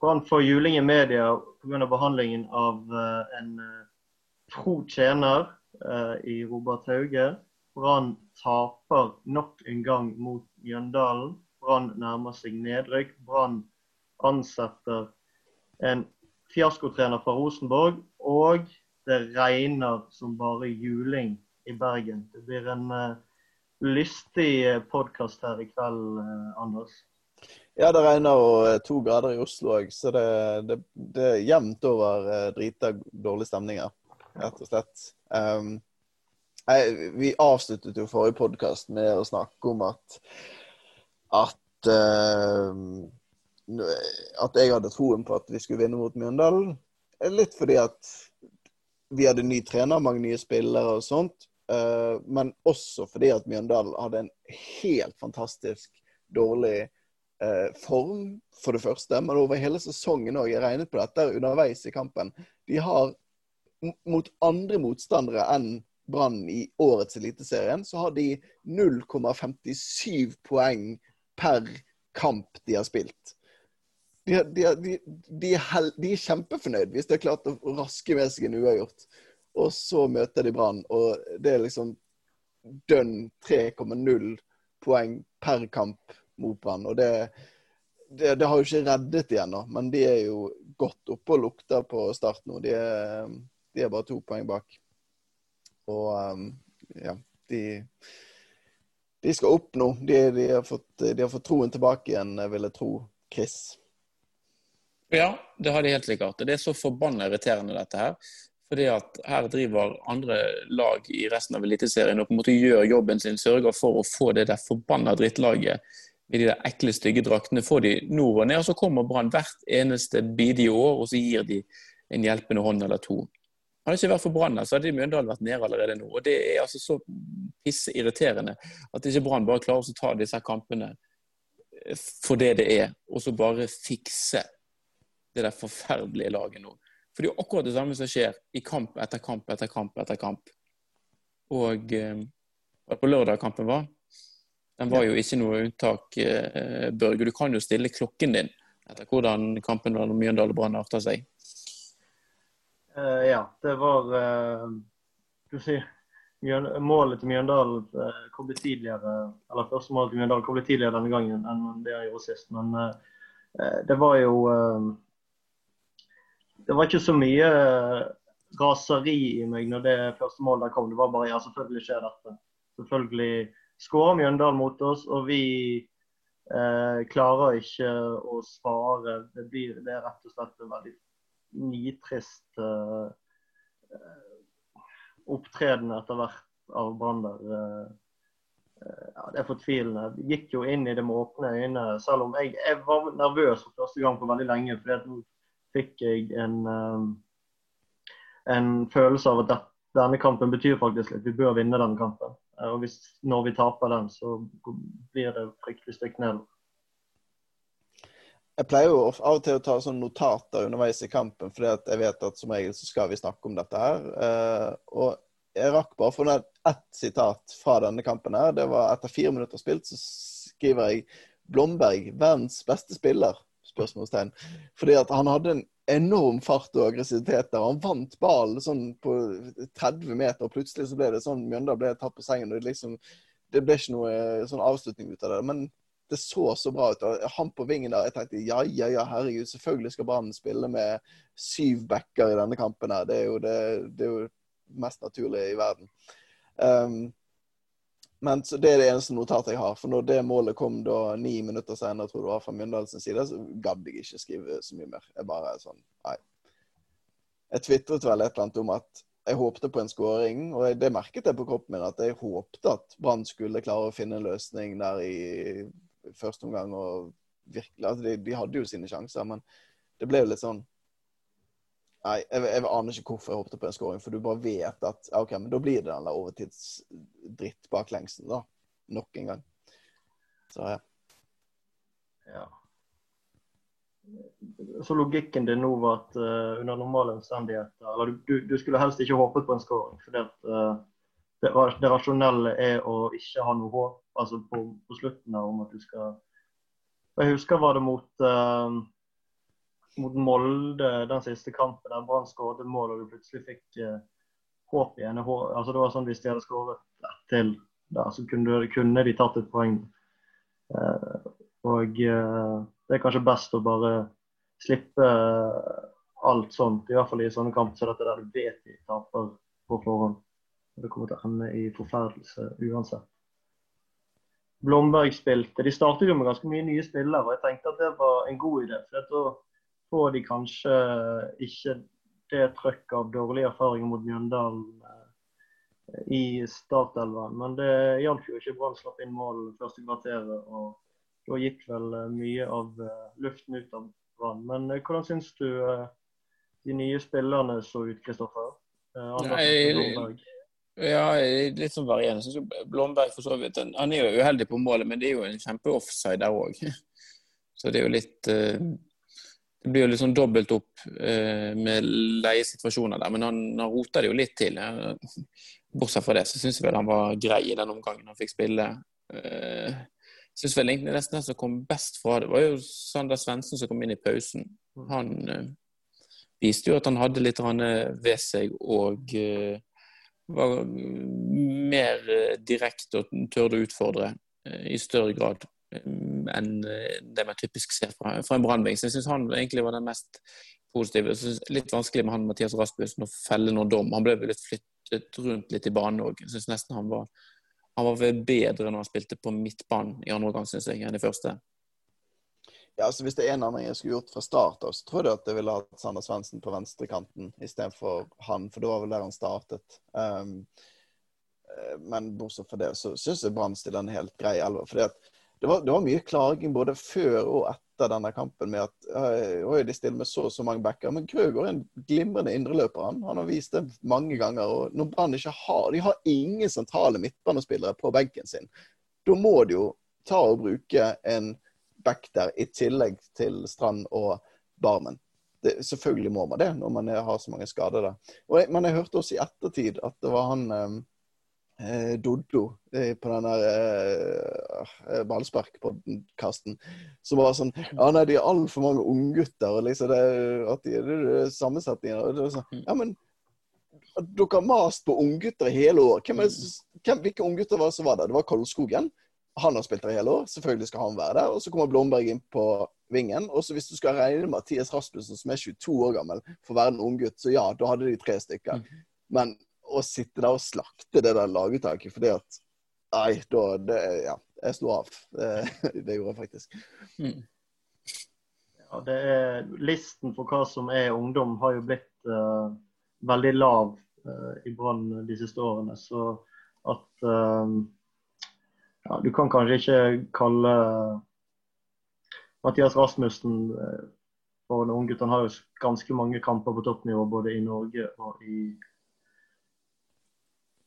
Brann får juling i media pga. behandlingen av uh, en uh, tro tjener uh, i Robert Hauge. Brann taper nok en gang mot Mjøndalen. Brann nærmer seg nedrykk. Brann ansetter en fiaskotrener fra Rosenborg. Og det regner som bare juling i Bergen. Det blir en uh, lystig podkast her i kveld, uh, Anders. Ja, det regner og to grader i Oslo òg, så det, det, det, er jevnt over drita drita dårlige stemninger, rett og slett. Um, jeg, vi avsluttet jo forrige podkast med å snakke om at at uh, at jeg hadde troen på at vi skulle vinne mot Mjøndalen. Litt fordi at vi hadde ny trener, mange nye spillere og sånt. Uh, men også fordi at Mjøndalen hadde en helt fantastisk dårlig form, for det første. Men over hele sesongen òg. Jeg regnet på dette underveis i kampen. De har mot andre motstandere enn Brann i årets Eliteserien, så har de 0,57 poeng per kamp de har spilt. De, de, de, de er, er kjempefornøyd hvis de har klart å raske med seg en uavgjort. Og så møter de Brann, og det er liksom dønn 3,0 poeng per kamp mot Brann. Og det, det, det, har jo ikke reddet de ennå, men de er jo godt oppe og lukter på start nå. De er, de er bare to poeng bak. Og um, ja, de, de skal opp nå. De, de, har fått, de har fått troen tilbake igjen, vil jeg tro. Chris. Ja, det har de helt sikkert. Det er så forbanna irriterende, dette her. Fordi at her driver andre lag i resten av Eliteserien og på en måte gjør jobben sin, sørger for å få det der forbanna drittlaget i de der ekle, stygge draktene, får de nord og ned. Og så kommer Brann hvert eneste bidige år, og så gir de en hjelpende hånd eller to. Hadde det ikke vært for Brann, så hadde Mjøndalen vært nede allerede nå. Og Det er altså så pisseirriterende at ikke Brann bare klarer å ta disse kampene for det det er, og så bare fikse det der forferdelige laget nå. For det er jo akkurat det samme som skjer i kamp etter kamp etter kamp etter kamp. Og eh, på lørdag kampen var, den var jo ikke noe unntak, eh, Børge. Du kan jo stille klokken din etter hvordan kampen mellom Mjøndalen og Brann arta seg. Uh, ja, det var uh, Du sier målet til Mjøndalen uh, kom litt tidligere. Eller første målet til Mjøndalen kom litt tidligere denne gangen enn det jeg gjorde sist. Men det var jo det var ikke så mye raseri i meg når det første målet kom. Det var bare ja, selvfølgelig skjer dette. Selvfølgelig skårer Mjøndalen mot oss, og vi eh, klarer ikke å svare. Det, blir, det er rett og slett en veldig nitrist eh, opptreden etter hvert av Brann der. Eh, ja, det er fortvilende. Vi gikk jo inn i det med åpne øyne, selv om jeg, jeg var nervøs for første gang på veldig lenge. fordi fikk jeg en, eh, en følelse av at denne kampen betyr faktisk at vi bør vinne denne kampen. Eh, og hvis, når vi taper den, så blir det fryktelig stygt ned. Jeg pleier jo av og til å ta sånne notater underveis i kampen, for jeg vet at som regel så skal vi snakke om dette her. Eh, og jeg rakk bare å få ned ett sitat fra denne kampen. her. Det var etter fire minutter spilt, så skriver jeg Blomberg, verdens beste spiller spørsmålstegn. Fordi at han hadde en enorm fart og aggressivitet der. Han vant ballen sånn på 30 meter, og plutselig så ble det sånn Mjøndalen ble tatt på sengen. og det, liksom, det ble ikke noe eh, sånn avslutning ut av det. Men det så så bra ut. og Han på vingen der, jeg tenkte ja, ja, ja, herregud, selvfølgelig skal Brann spille med syv backer i denne kampen her. Det er jo det, det er jo mest naturlige i verden. Um, men Det er det eneste notatet jeg har. For når det målet kom da ni minutter senere, tror du var fra Mjøndalens side, så gadd jeg ikke skrive så mye mer. Jeg bare sånn Nei. Jeg tvitret vel et eller annet om at jeg håpte på en skåring, og det merket jeg på kroppen min. At jeg håpte at Brann skulle klare å finne en løsning der i første omgang. og virkelig, altså de, de hadde jo sine sjanser, men det ble jo litt sånn Nei, jeg, jeg, aner ikke hvorfor jeg håpet på en scoring, for du bare vet at OK, men da blir det den der overtidsdritt baklengsen, da. Nok en gang. Så ja. ja. Så logikken din nå var at uh, under normale omstendigheter Eller du, du, skulle helst ikke håpet på en scoring, fordi at uh, det, det, rasjonelle er å ikke ha noe håp altså på, på slutten her om at du skal Jeg husker var det mot uh, mot Molde den siste kampen, der Brann skåret mål og du plutselig fikk eh, håp igjen. Altså, det var sånn Hvis de hadde skåret til der, så kunne, kunne, de tatt et poeng. Eh, og eh, det er kanskje best å bare slippe alt sånt, i hvert fall i sånne kamper så dette der du vet de taper på forhånd. Det kommer til å ende i forferdelse uansett. Blomberg spilte. De startet jo med ganske mye nye spillere, og jeg tenkte at det var en god idé. For da får de kanskje ikke det trøkket av dårlige erfaringer mot Mjøndalen eh, i startelven. Men det hjalp jo ikke. Brann slapp inn mål første kvarteret, og da gikk vel eh, mye av eh, luften ut av Brann. Men hvordan syns du de nye spillerne så ut, Kristoffer? Nei, ja, litt sånn varierende. Synes Blomberg for så vidt Han er jo uheldig på målet, men det er jo en kjempe-offside der òg. Så det er jo litt Det blir jo sånn dobbelt opp eh, med leiesituasjoner der. Men han, han rota det jo litt til. Bortsett fra det så syns jeg vel han var grei i den omgangen han fikk spille. Eh, syns vel egentlig nesten den som kom best fra det, var jo Sander Svendsen som kom inn i pausen. Han viste jo at han hadde litt ved seg og var mer eh, direkte og tørde å utfordre eh, i større grad eh, enn det man typisk ser fra, fra en brannbing. Så jeg syns han egentlig var den mest positive. Jeg synes litt vanskelig med han Mathias Rasmussen å felle noen dom. Han ble vel litt flyttet rundt litt i banen òg. Jeg syns nesten han var, han var bedre når han spilte på midtbanen i andre omgang, syns jeg, enn i første. Ja, altså Hvis det er en endring jeg skulle gjort fra start av, så tror jeg at jeg ville hatt Sander Svendsen på venstrekanten istedenfor han, for det var vel der han startet. Um, men bortsett fra det, så syns jeg Brann stiller en helt grei elver. For det, var, det var mye klaging både før og etter denne kampen med at øh, de stiller med så og så mange backer. Men Krøger er en glimrende indreløper. Han. han har vist det mange ganger. og når Brann ikke har De har ingen sentrale midtbanespillere på benken sin. Da må de jo ta og bruke en back der, i tillegg til Strand og Barmen. Det, selvfølgelig må man det når man har så mange skader der. Og jeg, men jeg hørte også i ettertid at det var han eh, Doddo eh, på den der eh, eh ballsparkpodkasten som var sånn Ja, nei, de er altfor mange unggutter, og liksom det, at de, det, det, sammensetninger sånn, Ja, men dere har mast på unggutter i hele år. Hvem er, hvem, hvilke unggutter var det som var der? Det var Koldskogen. Han har spilt der i hele år, selvfølgelig skal han være der. Og så kommer Blomberg inn på vingen. Og så hvis du skal regne Mathias Rasmussen, som er 22 år gammel, for å være en unggutt, så ja, da hadde de tre stykker. Mm. Men å sitte der og slakte det der laguttaket fordi at Nei, da det, Ja, jeg slo av. Det, det gjorde jeg faktisk. Mm. Ja, det er, listen for hva som er ungdom, har jo blitt uh, veldig lav uh, i Brann de siste årene. Så at uh, ja, Du kan kanskje ikke kalle Mathias Rasmussen eh, for en ung gutt. Han har jo ganske mange kamper på toppnivå både i Norge og i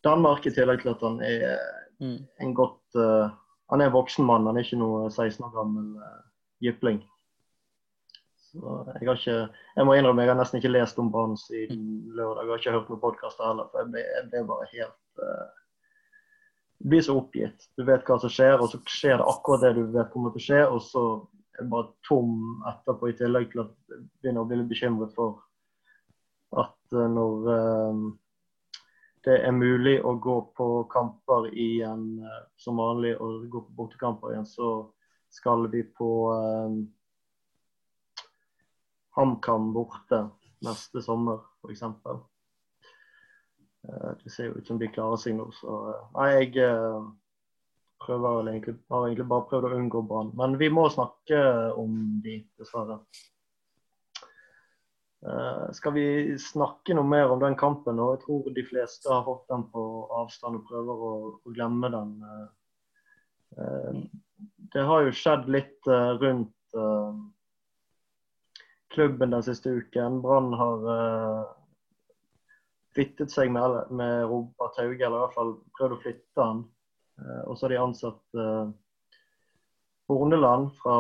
Danmark, i tillegg til at han er mm. en godt uh, Han er voksen mann, han er ikke noe 16 år gammel uh, jypling. Så jeg har ikke Jeg må innrømme jeg har nesten ikke lest om Brann siden lørdag. Jeg har ikke hørt noen podkaster heller, for jeg ble, jeg ble bare helt uh, du blir så oppgitt. Du vet hva som skjer, og så skjer det akkurat det du vet kommer til å skje. Og så er jeg bare tom etterpå, i tillegg til at jeg begynner å bli litt bekymret for at når det er mulig å gå på kamper igjen uh, som vanlig, og gå på bortekamper igjen, så skal vi på HamKam borte neste sommer, f.eks. Eh, det ser jo ut som de klarer seg nå, så eh, Nei, jeg eh, prøver egentlig, har egentlig bare prøvd å unngå Brann. Men vi må snakke om de, dessverre. Skal vi snakke noe mer om den kampen? og Jeg tror de fleste har fått den på avstand og prøver å, å glemme den. det har jo skjedd litt rundt klubben den siste uken. Brann har flyttet seg med, med Robert Hauge, eller i hvert fall prøvd å flytte han. Eh, og så har de ansatt eh, Horneland fra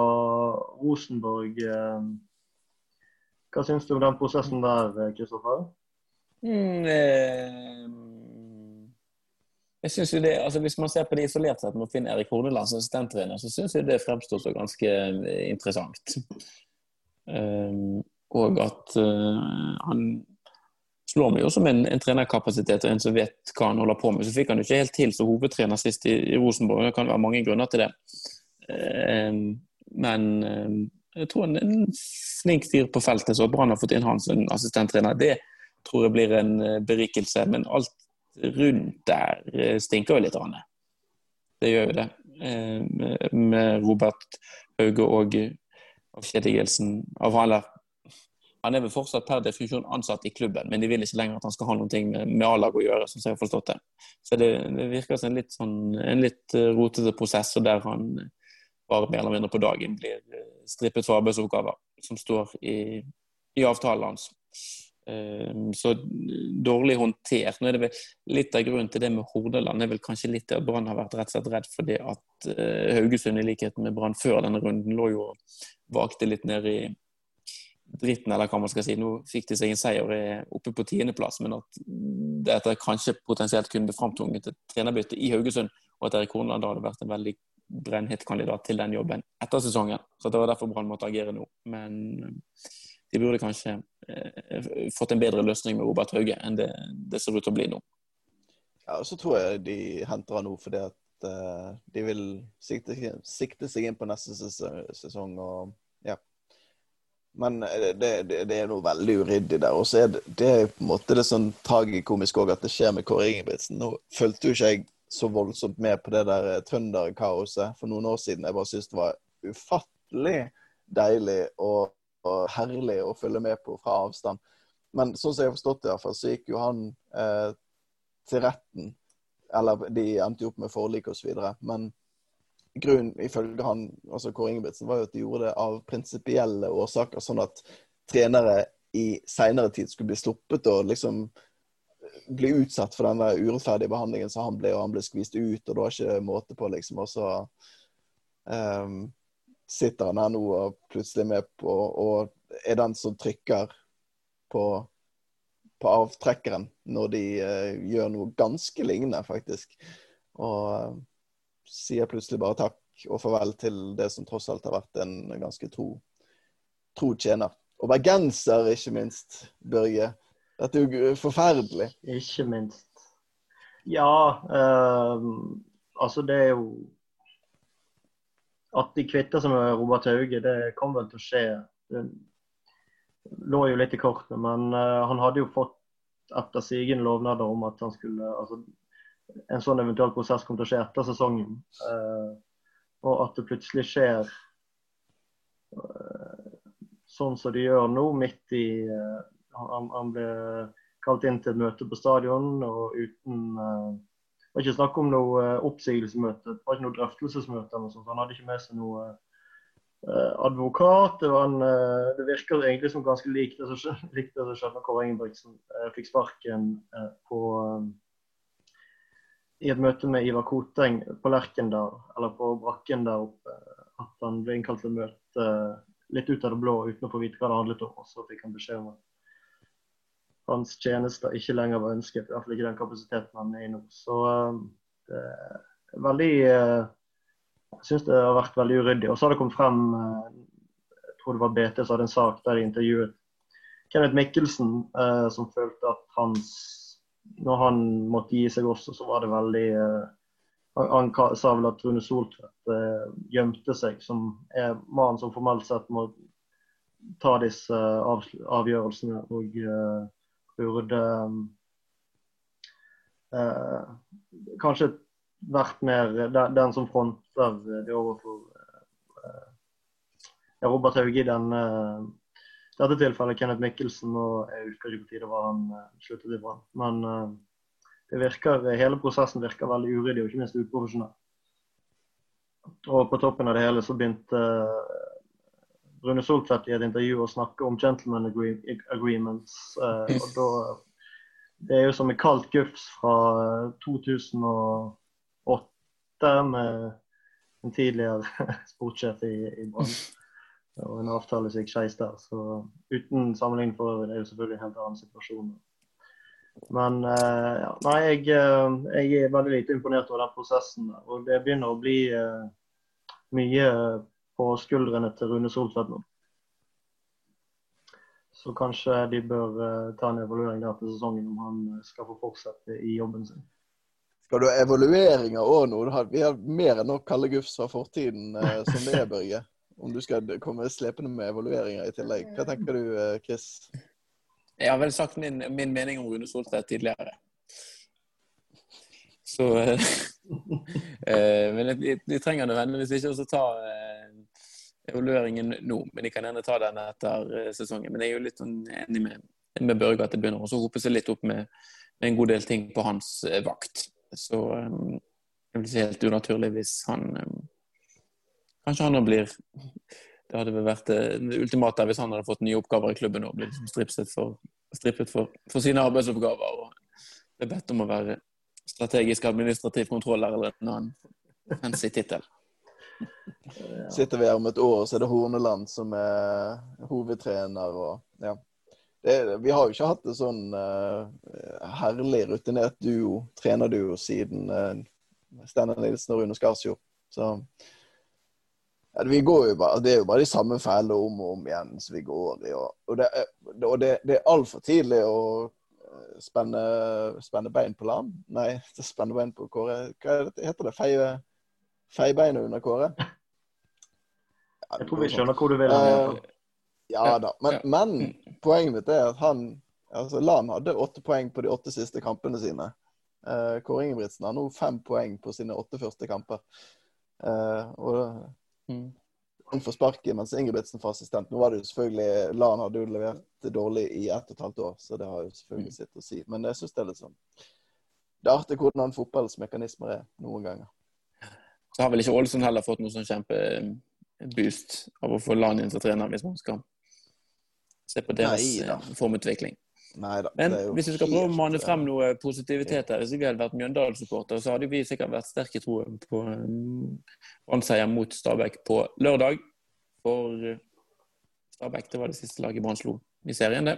Rosenborg. Eh, hva syns du om den prosessen der, Kristoffer? Mm, eh, jeg synes jo det, altså Hvis man ser på det isolert sett med å finne Erik Horneland som assistenttrener, så syns jeg det fremstår så ganske interessant. Um, og at uh, han slår meg jo som en, en, trenerkapasitet og en som vet hva han holder på med. Så fikk han jo ikke helt til som hovedtrener sist i, i Rosenborg. Det kan være mange grunner til det. Um, men uh, jeg tror han er en flink fyr på feltet, så bra Brann har fått inn han som assistenttrener, det tror jeg blir en berikelse. Men alt rundt der stinker jo litt. Anne. Det gjør jo det. Med Robert Hauge og avskjedigelsen av han der. Han er vel fortsatt per definisjon ansatt i klubben, men de vil ikke lenger at han skal ha noe med, med A-laget å gjøre. som jeg har forstått det. Så det, det virker som en litt, sånn, en litt eh, rotete prosess, og der han bare mer eller mindre på dagen blir eh, strippet for arbeidsoppgaver som står i, i avtalen hans. Ehm, så dårlig håndtert. Nå er det vel Litt av grunnen til det med Hordaland er vel kanskje litt at Brann har vært rett og slett redd fordi at eh, Haugesund, i likhet med Brann før denne runden, lå jo og vakte litt ned i dritten, eller hva man skal si. Nå fikk de seg en seier oppe på tiendeplass, men at dette kanskje potensielt kunne bli framtvunget et trenerbytte i Haugesund, og at Erik Horneland da hadde vært en veldig brennhett kandidat til den jobben etter sesongen. Så det var derfor Brann måtte agere nå. Men de burde kanskje eh, fått en bedre løsning med Robert Hauge enn det, det ser ut til å bli nå. Ja, og Så tror jeg de henter han nå fordi at eh, de vil sikte, sikte, seg inn på neste sesong. og ja. Men eh, det, det, det er noe veldig uryddig der. Og så er det, det er på en måte det sånn tragikomisk òg at det skjer med Kåre Ingebrigtsen. Nå fulgte jo ikke jeg så voldsomt med på det der trønderkaoset for noen år siden. Jeg bare syntes det var ufattelig deilig og og herlig å følge med på fra avstand. Men sånn som jeg har forstått det, fall, så gikk jo han eh, til retten. Eller de endte jo opp med forlik osv. Men grunnen, ifølge han, altså Kåre Ingebrigtsen, var jo at de gjorde det av prinsipielle årsaker. Sånn at trenere i seinere tid skulle bli sluppet og liksom bli utsatt for den urettferdige behandlingen som han ble, og han ble skvist ut, og det var ikke måte på, liksom. Og så um, sitter han her nå og plutselig med på og er den som trykker på, på avtrekkeren når de uh, gjør noe ganske lignende, faktisk. Og uh, sier plutselig bare takk og farvel til det som tross alt har vært en ganske tro, tro tjener. Og bergenser, ikke minst, Børge. Dette er jo forferdelig. Ikke minst. Ja, eh, altså det er jo at de kvitter seg med Robert Hauge, det kom vel til å skje. Det lå jo litt i kortene, men eh, han hadde jo fått etter sigende lovnader om at han skulle altså, En sånn eventuell prosess kom til å skje etter sesongen. Eh, og at det plutselig skjer uh, sånn som de gjør nå, midt i han, han, ble kalt inn til et møte på stadion og uten det var ikke snakk om noe eh, oppsigelsesmøte, det var ikke noe drøftelsesmøte. noe sånt. Han hadde ikke med seg noe uh, advokat. Det, en, uh, det, virker egentlig som ganske likt det som skjedde når Kåre Ingebrigtsen fikk sparken på, i et møte med Ivar Koteng på Lerkendal, eller på brakken der oppe. At han ble innkalt til møte litt ut av det blå uten å få vite hva det handlet om. Og så fikk han beskjed om at hans tjenester ikke lenger var ønsket. I hvert fall ikke den kapasiteten han er i nå. Så um, det er veldig uh, Jeg syns det har vært veldig uryddig. Og så har det kommet frem uh, Jeg tror det var BT som hadde en sak der de intervjuet Kenneth Mikkelsen, uh, som følte at hans Når han måtte gi seg også, så var det veldig han, sa vel at Rune Soltvedt gjemte seg, som er mannen som formelt sett må ta disse avgjørelsene. og burde eh, kanskje vært mer den, som fronter det overfor eh, Robert Hauge i denne dette tilfellet Kenneth Mikkelsen. og Jeg husker ikke når det var han sluttet i Brann. Men det virker, hele prosessen virker veldig uryddig og ikke minst uprofesjonell. Og på toppen av det hele så begynte Rune Soltvedt i et intervju og snakke om gentleman agreements. Uh, og da, det er jo som et kaldt gufs fra 2008 med en tidligere sportssjef i, i Brann. Og en avtale som gikk skeis der. Så uten sammenligning for øvrig, det er jo selvfølgelig en helt annen situasjon. Men uh, ja, nei, jeg, uh, jeg, er veldig lite imponert over den prosessen. Og det begynner å bli uh, mye på skuldrene til Rune Soltvedt nå. Så kanskje de bør eh, ta en evaluering der til sesongen om han eh, skal få fortsette i jobben sin. Skal du ha evalueringer òg nå? Du har- Vi har mer enn nok kalde gufs fra fortiden eh, som det er, Børge. Om du skal komme slepende med evalueringer i tillegg. Hva tenker du, Chris? Jeg har vel sagt min, min mening om Rune Soltvedt tidligere. Så Men de, de trenger nødvendigvis ikke å ta eh, evalueringen nå. Men de kan gjerne ta den etter eh, sesongen. Men jeg er jo litt sånn enig med, med Børge at det begynner å hope seg litt opp med, med en god del ting på hans eh, vakt. Så eh, det blir helt unaturlig hvis han Kanskje han nå blir Det hadde vel vært det ultimate hvis han hadde fått nye oppgaver i klubben og blitt stripset for, strippet for, for sine arbeidsoppgaver. og ble bedt om å være strategisk administrativ kontroller eller en annen fancy tittel. Sitter vi her om et år, så er det Horneland som er hovedtrener. og ja. Det, vi har jo ikke hatt en sånn uh, herlig rutinert duo, trenerduo, siden uh, Steinar Nilsen og Rune Skarsjord. Så ja, vi går jo bare, Det er jo bare de samme fellene om og om igjen som vi går i. Og, og det, og det, det er altfor tidlig å eh, spenne, spenne bein på land. Nei, spenne bein på Kåre. Hva er heter det? Feie, feiebeina under Kåre? Ja, Jeg tror vi skjønner hvor du vil. hen, i. Ja da. Men, Ja. men poenget mitt er at han altså Lan hadde åtte poeng på de åtte siste kampene sine. Uh, Kåre Ingebrigtsen har nå fem poeng på sine åtte første kamper. Uh, og Mm. han får sparken mens Ingebrigtsen får assistent. Nå var det jo selvfølgelig Lan hadde jo levert dårlig i ett og et halvt år, så det har jo Mm. selvfølgelig sitt å si. Men jeg syns det er litt sånn Det er artig hvordan fotballens mekanismer er noen ganger. Så har vel ikke Ålesund heller fått noe sånn kjempeboost av å få Lan inn som trener, hvis man skal se på deres Neida. eh, formutvikling. Neida. Men hvis vi skal prøve å mane eh, frem noe positivitet her, hvis vi hadde vært Mjøndalen-supporter, så hadde vi sikkert vært sterke i troen på Brann-seier mot Stabæk på lørdag. For eh, Stabæk det var det siste laget Brann slo i serien, det.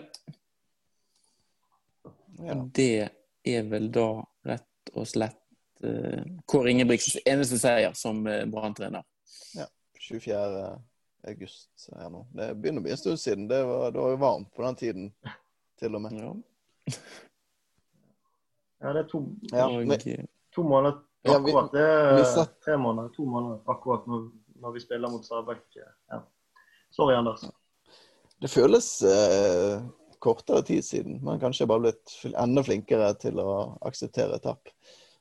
ja. Det er vel da rett og slett Kåre Ingebrigtsens eneste seier som uh, Brann-trener. 24. august her nå. Det begynner å bli en stund siden. Det var, det var jo varmt på den tiden, til og med. Ja. Ja, det er to, Ja, men, eh, to måneder Ja, vi- akkurat. Det er satt- tre måneder, to måneder akkurat når, når vi spiller mot Stabæk. Ja. Sorry, Anders. det føles eh, kortere tid siden, men kanskje bare blitt enda flinkere til å akseptere tap.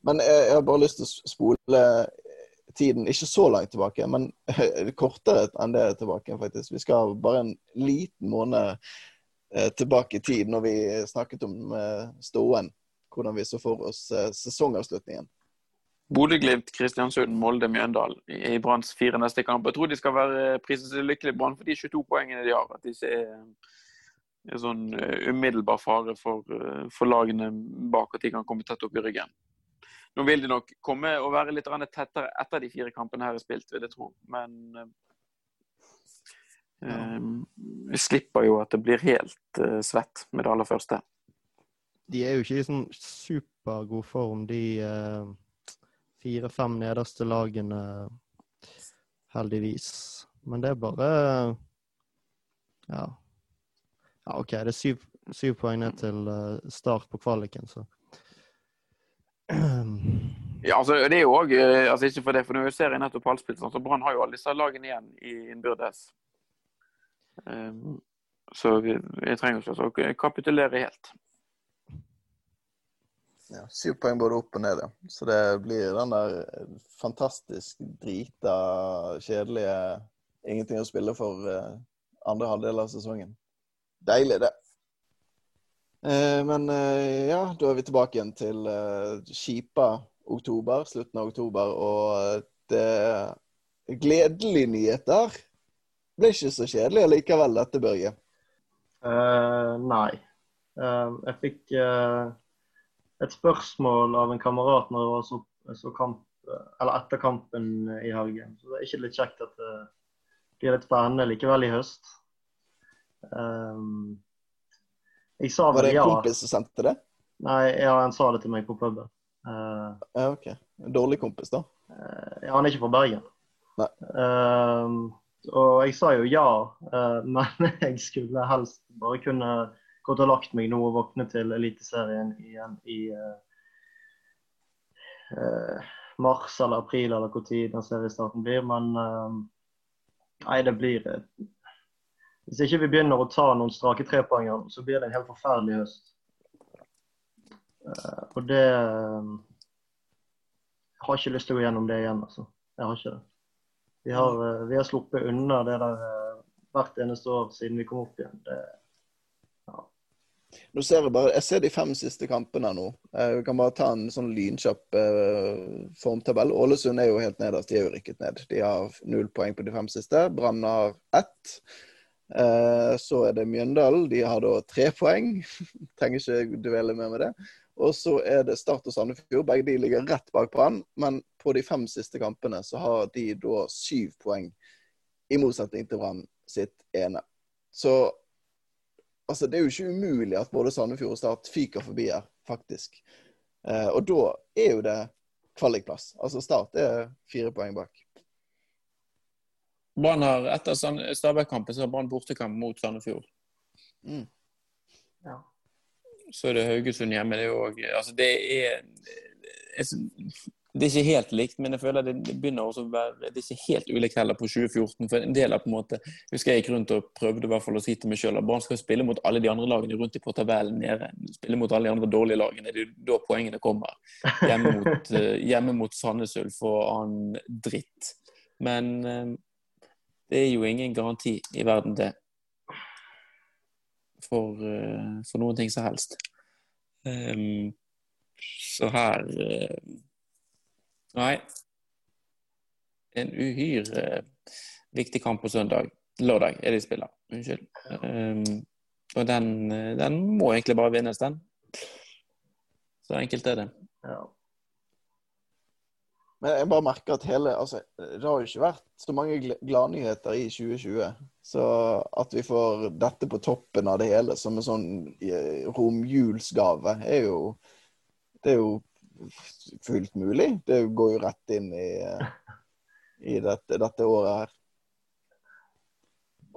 Men jeg, jeg har bare lyst til å spole tiden ikke så langt tilbake, men kortere enn det tilbake, faktisk. Vi skal bare en liten måned eh, tilbake i tid, når vi snakket om eh, ståen. Hvordan vi så for oss eh, sesongavslutningen. Bodø-Glimt, Kristiansund, Molde, Mjøndalen i Branns fire neste kamp. Jeg tror de skal være priset til lykkelig Brann for de 22 poengene de har. At de ikke er, en sånn umiddelbar fare for, for lagene bak at de kan komme tett opp i ryggen. Nå vil de nok komme og være litt tettere etter de fire kampene her er spilt, vil jeg tro. Men eh, eh, vi slipper jo at det blir helt eh, svett med det aller første. De er jo ikke i sånn supergod form, de eh, fire-fem nederste lagene, heldigvis. Men det er bare Ja. Ja, OK, det er syv, syv poeng ned til eh, start på kvaliken, så Ja, altså det er jo også, eh, altså Ikke for det, for nå vi ser inn nettopp halvspilt, sånn, så Brann har jo alle disse lagene igjen i innbyrdes. Um, så vi, vi trenger ikke å kapitulere helt. Ja, syv poeng både opp og ned, ja. Så det blir den der fantastisk drita, kjedelige ingenting å spille for uh, andre halvdel av sesongen. Deilig, det. Eh, men eh, ja, da er vi tilbake igjen til eh, kjipa oktober, slutten av oktober, og eh, det er gledelige nyheter. Ble ikke så kjedelig allikevel, dette, Børge. Uh, nei. Uh, jeg fikk uh, et spørsmål av en kamerat når det var så, så kamp, eller etter kampen i helgen. Så det er ikke litt kjekt at det blir litt spennende likevel i høst. Jeg sa Var det en ja. kompis som sendte det? Nei, ja, han sa det til meg på puben. Eh, Ja, OK. En dårlig kompis, da. eh, ja, han er ikke fra Bergen. Nei. Um, Og jeg sa jo ja, eh, men jeg skulle helst bare kunne gått og lagt meg nå og våkne til Eliteserien igjen i uh, uh, mars eller april eller når den seriestarten blir. Men uh, nei, det blir eh, Hvis ikke vi begynner å ta noen strake trepoenger, så blir det en helt forferdelig høst. Eh, og det eh, Jeg har ikke lyst til å gå gjennom det igjen, altså. Jeg har ikke det. Vi har, eh, vi har sluppet unna det der eh, hvert eneste år siden vi kom opp igjen. Det, Nå ser jeg bare, jeg ser de fem siste kampene nå. Eh, Vi kan bare ta en sånn lynkjapp eh, formtabell. Ålesund er jo helt nederst, de er jo rykket ned. De har null poeng på de fem siste. Brann har ett. Eh, så er det Mjøndalen, de har da tre poeng. Trenger ikke dvele mer med det. Og så er det Start og Sandefjord. Begge de ligger rett bak Brann. Men på de fem siste kampene så har de da syv poeng, i motsetning til Brann sitt ene. Så altså, det er jo ikke umulig at både Sandefjord og Start fyker forbi her, faktisk. Eh, og da er jo det kvalikplass. Altså Start er fire poeng bak. Brann har etter Stabæk-kampen så har Brann bortekamp mot Sandefjord. Mm. ja. Så er det Haugesund hjemme. Det er jo også- altså det er det er ikke helt likt, men jeg føler det det begynner også å være Det er ikke helt ulikt heller på 2014. For en del av på en måte husker jeg gikk rundt og prøvde i hvert fall å si til meg sjøl at Brann skal spille mot alle de andre lagene rundt i på tabellen nede. Spille mot alle de andre dårlige lagene. Det er da poengene kommer. Hjemme mot, eh, hjemme mot Sandnes Ulf og annen dritt. Men eh, det er jo ingen garanti i verden, det. For, eh, for noen ting som helst. Um, så her eh, Nei. En uhyre viktig kamp på søndag. Lørdag er de spiller. Unnskyld. Um, og den, eh, den må egentlig bare vinnes, den. Så enkelt er det. ja. Men jeg bare merker at hele altså, Det har jo ikke vært så mange gl- gladnyheter i 2020. Så at vi får dette på toppen av det hele som en sånn eh, romjulsgave, er jo Det er jo fullt mulig. Det går jo rett inn i, eh, i dette, dette året her.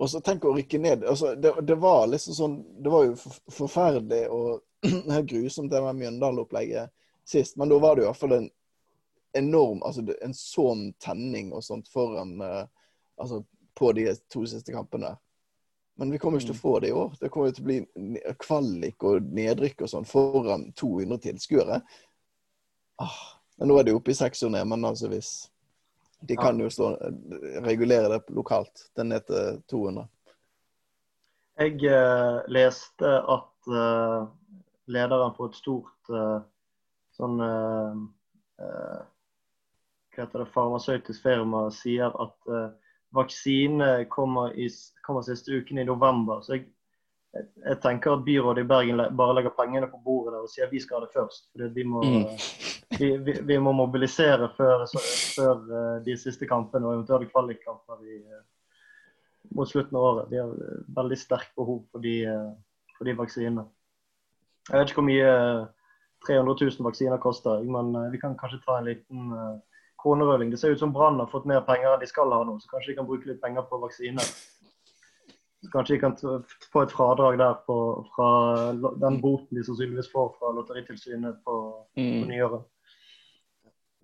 Og så tenk å rykke ned. Altså, det, det var liksom sånn Det var jo forferdelig og grusomt, det med Mjøndalen-opplegget sist. Men da var det i hvert fall en enorm altså En sånn tenning og sånt foran eh, Altså på de to siste kampene. Men vi kommer ikke til å få det i år. Det kommer til å bli kvalik og nedrykk og sånn foran 200 tilskuere. Ah, men nå er det jo oppe i 600, men altså hvis De kan jo stå, regulere det lokalt. Den er til 200. Jeg eh, leste at eh, lederen på et stort eh, sånn eh, eh, Hva heter det, farmasøytisk firma sier at uh, vaksine kommer, i, kommer siste uken i november. Så jeg, jeg, jeg tenker at byrådet i Bergen bare legger pengene på bordet der og sier vi skal ha det først. Fordi vi Mm. vi, vi, vi må mobilisere før, så, før uh, de siste kampene og eventuelle kvalikkamper eh, mot slutten av året. Vi har veldig sterkt behov for de, for de vaksinene. Jeg vet ikke hvor mye eh, 300 000 vaksiner koster, men vi kan kanskje ta en liten kronerulling. Det ser ut som Brann har fått mer penger enn de skal ha nå, så kanskje de kan bruke litt penger på vaksiner. Så Kanskje de kan få et fradrag der på, fra den boten de sannsynligvis får fra Lotteritilsynet på, på Mm. nyåret.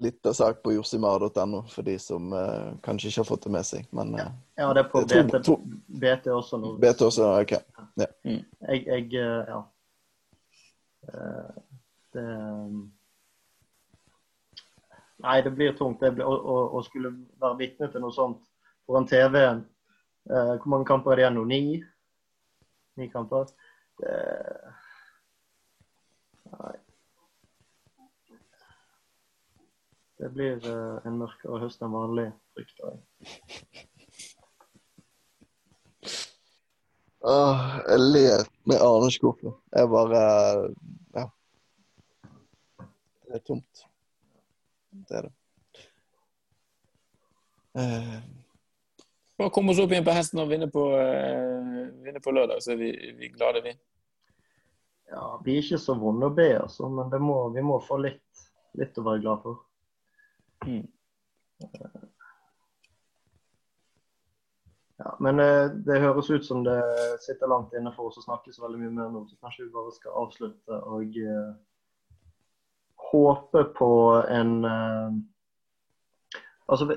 Litt av sak på jordsimar.no for de som uh, kanskje ikke har fått det med seg. Men uh, Ja, det er på BT, to- BT også nå. BT også OK. Jeg, jeg uh, ja. Eh, Det Nei, det blir tungt det blir, å, å, å skulle være vitne til noe sånt foran TV-en. Eh, hvor mange kamper er det igjen nå? Ni? Ni kamper? Det, nei. Det blir eh, en mørkere høst enn vanlig, frykter jeg. Åh, jeg ler, med aner ikke hvorfor. Jeg bare Ja. Det er tomt. Det er det. Eh, Bare kom oss opp igjen på hesten og vinne på, uh, vinne på lørdag, så er vi, vi glade, vi. Ja, Vi er ikke så vonde å be, altså, men det må, vi må få litt, litt å være glad for. Mm. Ja, men eh, det høres ut som det sitter langt inne for oss å snakke så veldig mye mer nå, så kanskje vi bare skal avslutte og eh, håpe på en eh, Altså,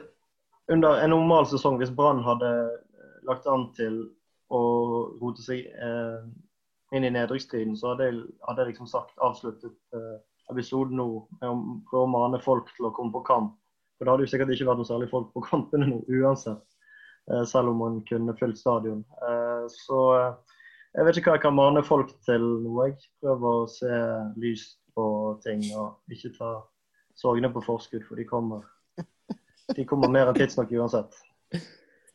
under en normal sesong, hvis Brann hadde eh, lagt an til å rote seg eh, inn i nedrykksstriden, så hadde jeg, hadde jeg liksom sagt avsluttet episoden nå med å prøve å mane folk til å komme på kamp. For det hadde jo sikkert ikke vært noe særlig folk på kampene nå uansett. Selv om man kunne fylt stadion. Så jeg vet ikke hva jeg kan mane folk til nå. Jeg prøver å se lyst på ting og ikke ta sorgene på forskudd, for de kommer. De kommer mer enn tidsnok uansett.